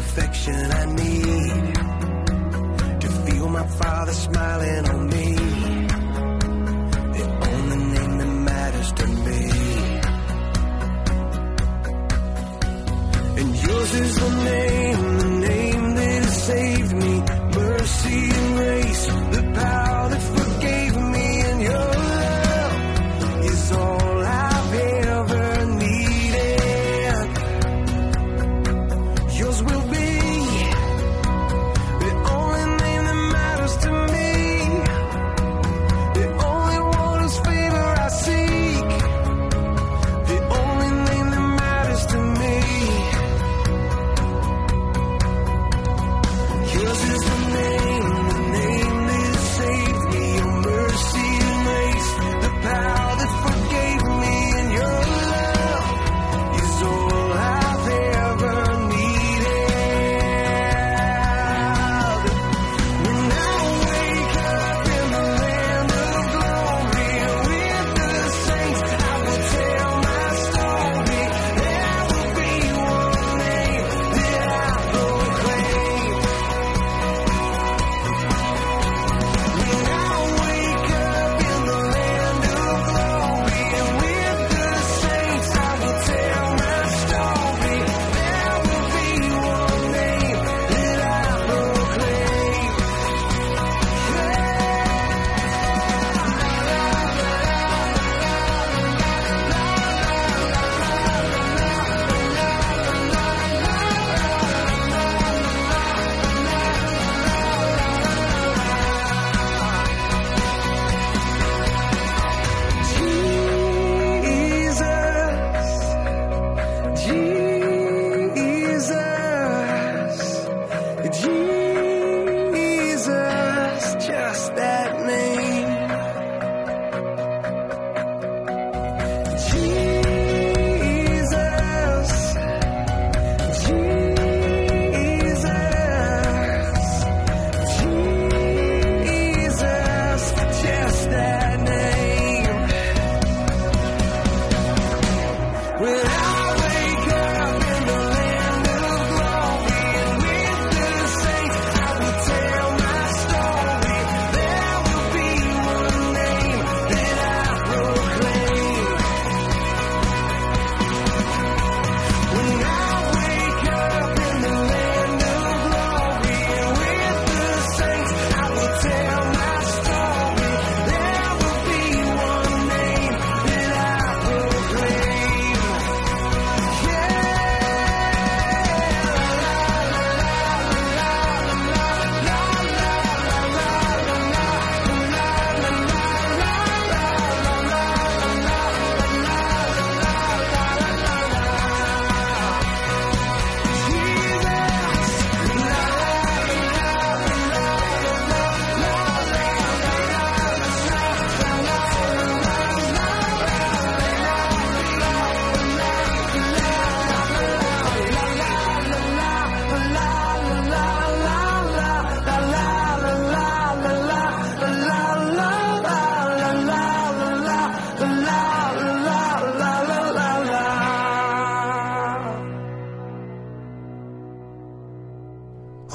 affection I need to feel my father smiling on me.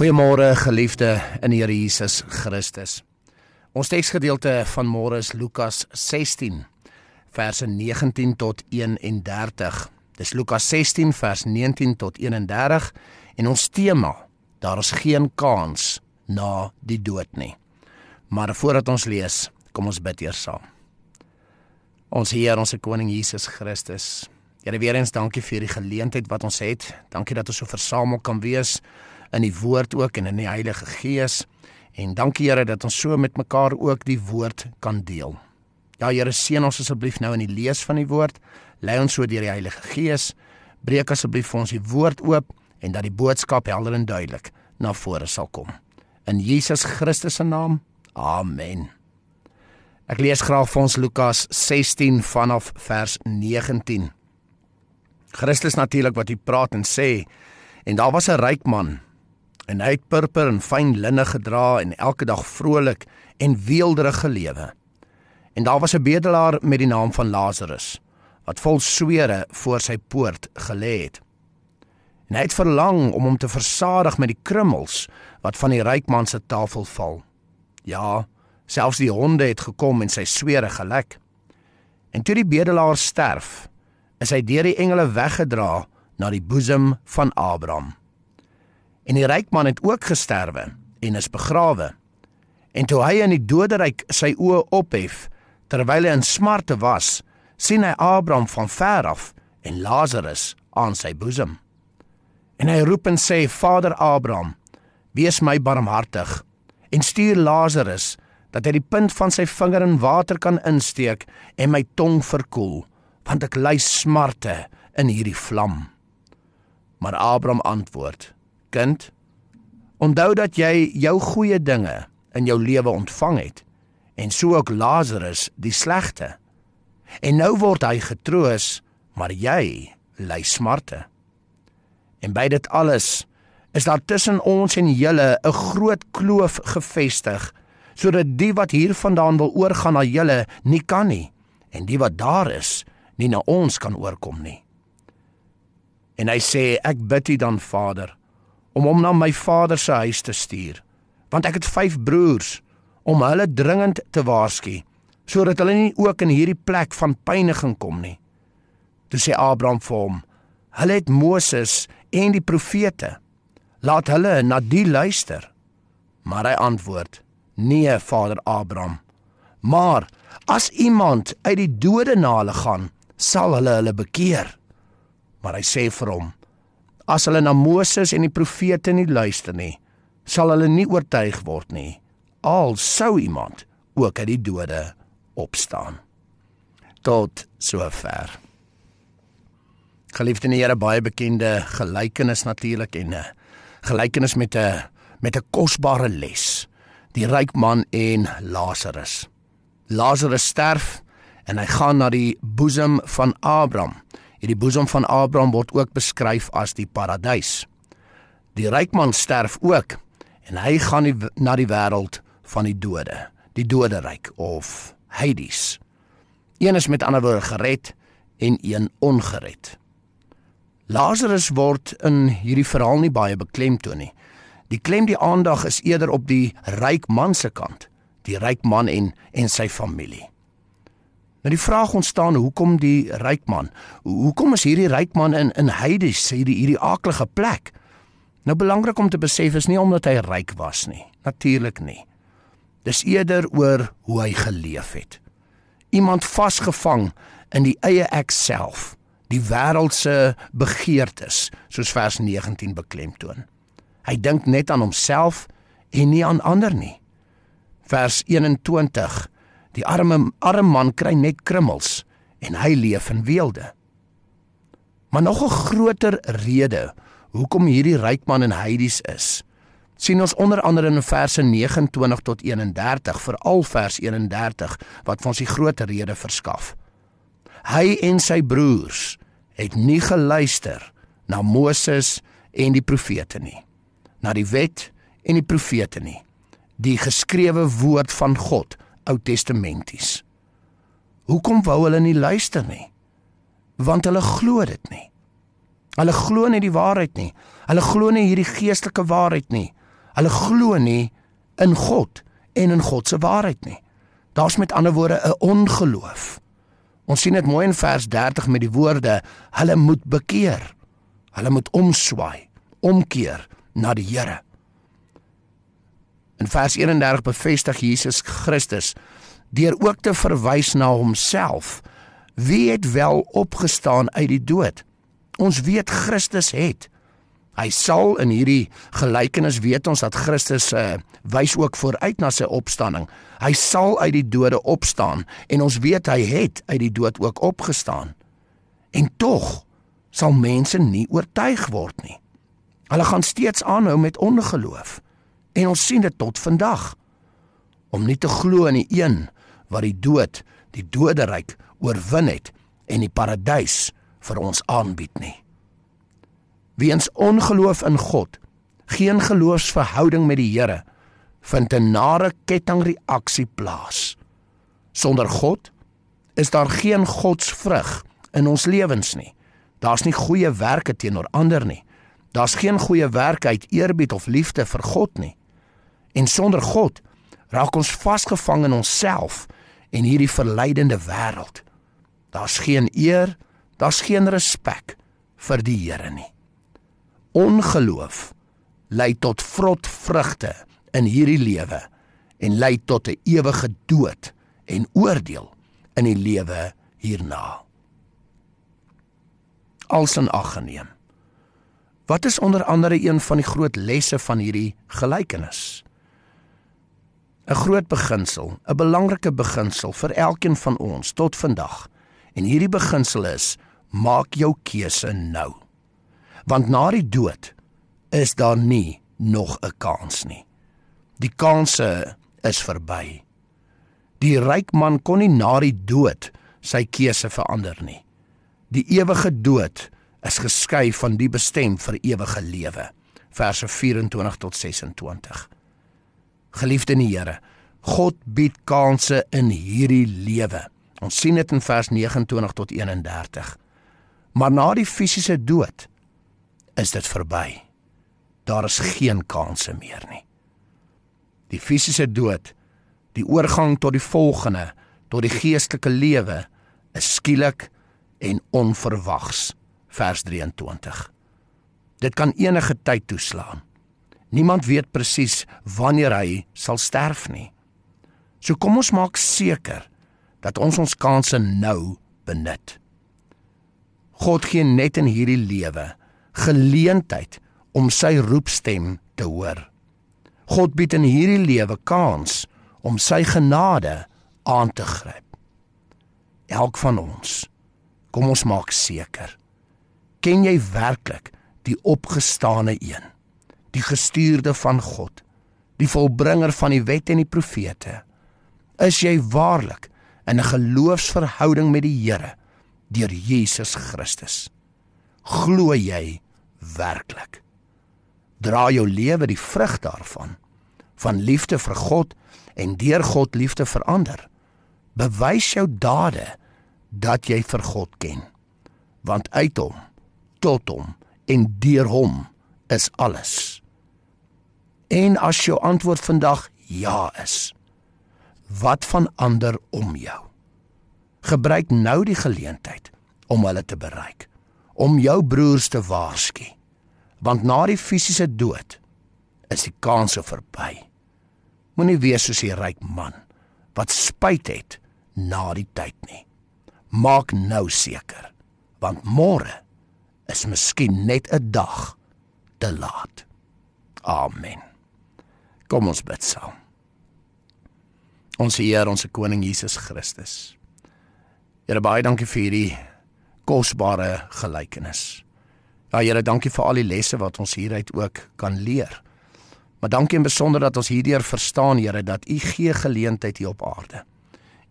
Goeiemôre geliefde in die Here Jesus Christus. Ons teksgedeelte van môre is Lukas 16 verse 19 tot 31. Dis Lukas 16 vers 19 tot 31 en ons tema, daar is geen kans na die dood nie. Maar voordat ons lees, kom ons bid eers saam. Ons Heer, ons koning Jesus Christus. Here weer eens dankie vir die geleentheid wat ons het. Dankie dat ons so versamel kan wees in die woord ook en in die Heilige Gees. En dankie Here dat ons so met mekaar ook die woord kan deel. Ja Here, seën ons asseblief nou in die lees van die woord. Lei ons so deur die Heilige Gees. Breek asseblief vir ons die woord oop en dat die boodskap helder en duidelik na vore sal kom. In Jesus Christus se naam. Amen. Ek lees graag vir ons Lukas 16 vanaf vers 19. Christus natuurlik wat hy praat en sê en daar was 'n ryk man en hy het purper en fyn linne gedra en elke dag vrolik en weelderig gelewe. En daar was 'n bedelaar met die naam van Lazarus wat vol swere voor sy poort gelê het. En hy het verlang om hom te versadig met die krummels wat van die ryk man se tafel val. Ja, selfs die honde het gekom en sy swere gelek. En toe die bedelaar sterf, is hy deur die engele weggedra na die boesem van Abraham. En die ryk man het ook gesterwe en is begrawe. En toe hy in die doderyk sy oë ophef terwyl hy in smarte was, sien hy Abraham van ver af en Lazarus aan sy boesem. En hy roep en sê: "Vader Abraham, wees my barmhartig en stuur Lazarus dat hy die punt van sy vinger in water kan insteek en my tong verkoel." want ek ly smarte in hierdie vlam. Maar Abraham antwoord: Kind, onthou dat jy jou goeie dinge in jou lewe ontvang het en so ook Lazarus die slegte. En nou word hy getroos, maar jy ly smarte. En by dit alles is daar tussen ons en julle 'n groot kloof gevestig sodat die wat hiervandaan wil oorgaan na julle nie kan nie en die wat daar is nie na ons kan oorkom nie. En hy sê ek bid U dan Vader om hom na my vader se huis te stuur want ek het 5 broers om hulle dringend te waarsku sodat hulle nie ook in hierdie plek van pyniging kom nie. Toe sê Abraham vir hom: "Hulle het Moses en die profete. Laat hulle na die luister." Maar hy antwoord: "Nee, Vader Abraham. Maar as iemand uit die dode na hulle gaan, sal hulle hulle bekeer. Maar hy sê vir hom: As hulle na Moses en die profete nie luister nie, sal hulle nie oortuig word nie. Al sou iemand ook uit die dode opstaan. Tot sover. Geliefde in die Here, baie bekende gelykenis natuurlik en 'n eh, gelykenis met 'n met 'n kosbare les. Die ryk man en Lazarus. Lazarus sterf en hy gaan na die boesem van Abraham. Hierdie boesem van Abraham word ook beskryf as die paradys. Die ryk man sterf ook en hy gaan die, na die wêreld van die dode, die doderyk of Hades. Een is met ander woorde gered en een ongered. Lazarus word in hierdie verhaal nie baie beklemtoon nie. Die klem die aandag is eerder op die ryk man se kant, die ryk man en en sy familie. Nou die vraag ontstaan, hoekom die ryk man? Hoekom is hierdie ryk man in in Hades, hierdie hierdie aaklige plek? Nou belangrik om te besef is nie omdat hy ryk was nie, natuurlik nie. Dis eerder oor hoe hy geleef het. Iemand vasgevang in die eie ek self, die wêreldse begeertes, soos vers 19 beklemtoon. Hy dink net aan homself en nie aan ander nie. Vers 21 Die arme arme man kry net krummels en hy leef in weelde. Maar nog 'n groter rede hoekom hierdie ryk man in Hades is, sien ons onder andere in verse 29 tot 31, veral vers 31 wat vir ons die groot rede verskaf. Hy en sy broers het nie geluister na Moses en die profete nie, na die wet en die profete nie, die geskrewe woord van God Ou Testamenties. Hoekom wou hulle nie luister nie? Want hulle glo dit nie. Hulle glo nie die waarheid nie. Hulle glo nie hierdie geestelike waarheid nie. Hulle glo nie in God en in God se waarheid nie. Daar's met ander woorde 'n ongeloof. Ons sien dit mooi in vers 30 met die woorde: Hulle moet bekeer. Hulle moet omswaai, omkeer na die Here. In vers 31 bevestig Jesus Christus deur ook te verwys na homself. Wie het wel opgestaan uit die dood? Ons weet Christus het. Hy sal in hierdie gelykenis weet ons dat Christus uh, wys ook vooruit na sy opstanding. Hy sal uit die dode opstaan en ons weet hy het uit die dood ook opgestaan. En tog sal mense nie oortuig word nie. Hulle gaan steeds aanhou met ongeloof. En ons sien dit tot vandag. Om nie te glo in die een wat die dood, die doderyk oorwin het en die paradys vir ons aanbied nie. Weens ongeloof in God, geen geloofsverhouding met die Here, vind 'n nare kettingreaksie plaas. Sonder God is daar geen godsvrug in ons lewens nie. Daar's nie goeie werke teenoor ander nie. Daar's geen goeie werke uit eerbied of liefde vir God nie. En sonder God raak ons vasgevang in onsself en hierdie verleidende wêreld. Daar's geen eer, daar's geen respek vir die Here nie. Ongeloof lei tot vrot vrugte in hierdie lewe en lei tot 'n ewige dood en oordeel in die lewe hierna. Als in ag geneem. Wat is onder andere een van die groot lesse van hierdie gelykenis? 'n Groot beginsel, 'n belangrike beginsel vir elkeen van ons tot vandag. En hierdie beginsel is: maak jou keuse nou. Want na die dood is daar nie nog 'n kans nie. Die kanse is verby. Die ryk man kon nie na die dood sy keuse verander nie. Die ewige dood is geskei van die bestem vir ewige lewe. Verse 24 tot 26. Geliefde in die Here, God bied kansse in hierdie lewe. Ons sien dit in vers 29 tot 31. Maar na die fisiese dood is dit verby. Daar is geen kanse meer nie. Die fisiese dood, die oorgang tot die volgende, tot die geestelike lewe, is skielik en onverwags. Vers 23. Dit kan enige tyd toeslaan. Niemand weet presies wanneer hy sal sterf nie. So kom ons maak seker dat ons ons kansse nou benut. God gee net in hierdie lewe geleentheid om sy roepstem te hoor. God bied in hierdie lewe kans om sy genade aan te gryp. Elk van ons, kom ons maak seker. Ken jy werklik die opgestane een, die gestuurde van God, die volbringer van die wet en die profete? Is jy waarlik in 'n geloofsverhouding met die Here? deur Jesus Christus. Glo jy werklik? Dra jou lewe die vrug daarvan van liefde vir God en deur God liefde vir ander. Bewys jou dade dat jy vir God ken. Want uit hom, tot hom en deur hom is alles. En as jou antwoord vandag ja is, wat van ander om jou? gebruik nou die geleentheid om hulle te bereik, om jou broers te waarsku. Want na die fisiese dood is die kanse verby. Moenie wees soos die ryk man wat spyt het na die tyd nie. Maak nou seker, want môre is miskien net 'n dag te laat. Amen. Kom ons bid saam. Ons Here, ons koning Jesus Christus. Here baie dankie vir hierdie kosbare gelykenis. Ja Here, dankie vir al die lesse wat ons hieruit ook kan leer. Maar dankie in besonder dat ons hierdeur verstaan Here dat U gee geleentheid hier op aarde.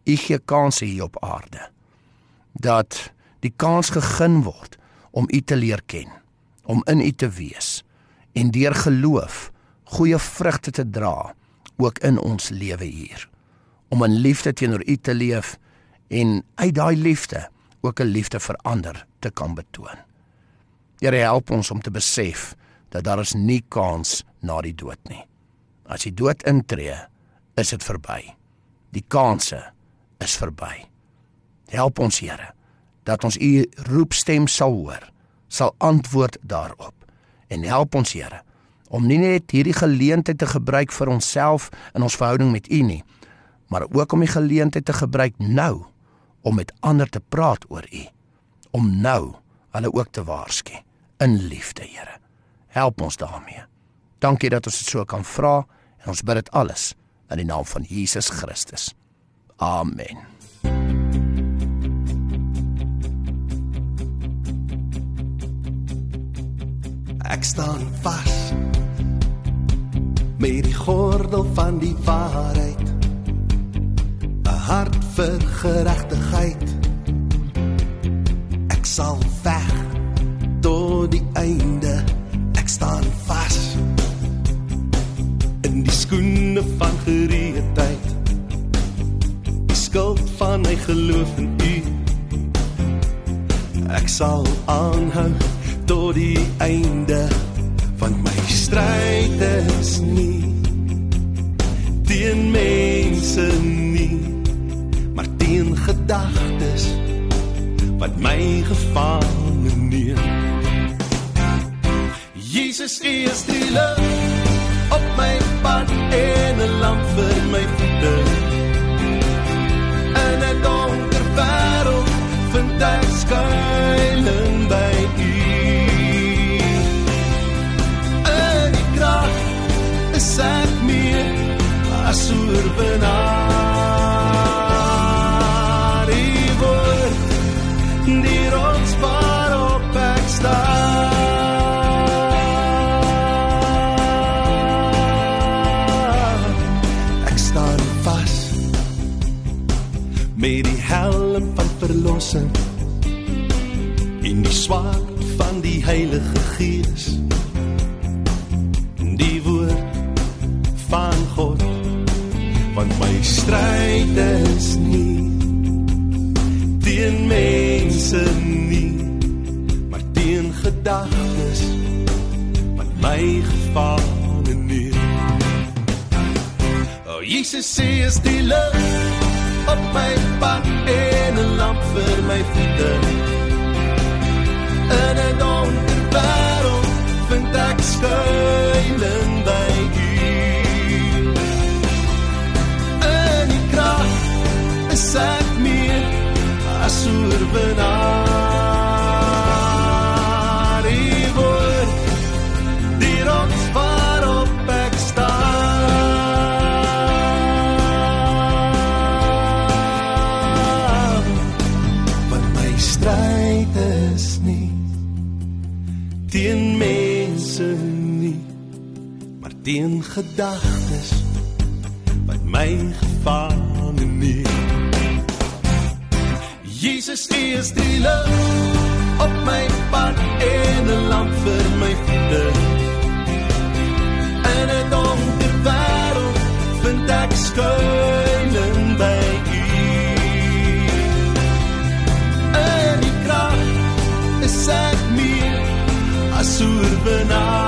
U gee kansse hier op aarde. Dat die kans gegeen word om U te leer ken, om in U te wees en deur geloof goeie vrugte te dra ook in ons lewe hier. Om in liefde teenoor U te leef en uit daai liefde ook 'n liefde vir ander te kan betoon. Here help ons om te besef dat daar is nie kans na die dood nie. As die dood intree, is dit verby. Die kanse is verby. Help ons Here dat ons u roepstem sal hoor, sal antwoord daarop. En help ons Here om nie net hierdie geleentheid te gebruik vir onsself in ons verhouding met u nie, maar ook om die geleentheid te gebruik nou om met ander te praat oor u, om nou hulle ook te waarsku in liefde, Here. Help ons daarmee. Dankie dat ons dit so kan vra en ons bid dit alles in die naam van Jesus Christus. Amen. Ek staan vas met die gordel van die waarheid. 'n Hart vir geregtigheid. Ek sal veg tot die einde. Ek staan vas in die skoene van gereedheid. Die skuld van my geloof in U. Ek sal aanhou tot die einde stryd is nie teen mense nie maar teen gedagtes wat my gevange neem Jesus is die lig op my pad en 'n lamp vir my voete en 'n donker wêreld vind ek skuilings as oorwinnaar die woord die rots waarop ek staan. Ek staan vas met die helm van verlossing in die swaard van die heilige gees stryd is nie. Teen mense nie maar teen gedagtes wat my gevange neem O Jesus sê is die lig op my pad en 'n lamp vir my voete. In 'n donker wêreld vind ek skuilings teen mense nie maar teen gedagtes wat my gevange neem Jesus is die lig op my pad en 'n lamp vir my voete. In 'n donker wêreld vind ek skuil open I.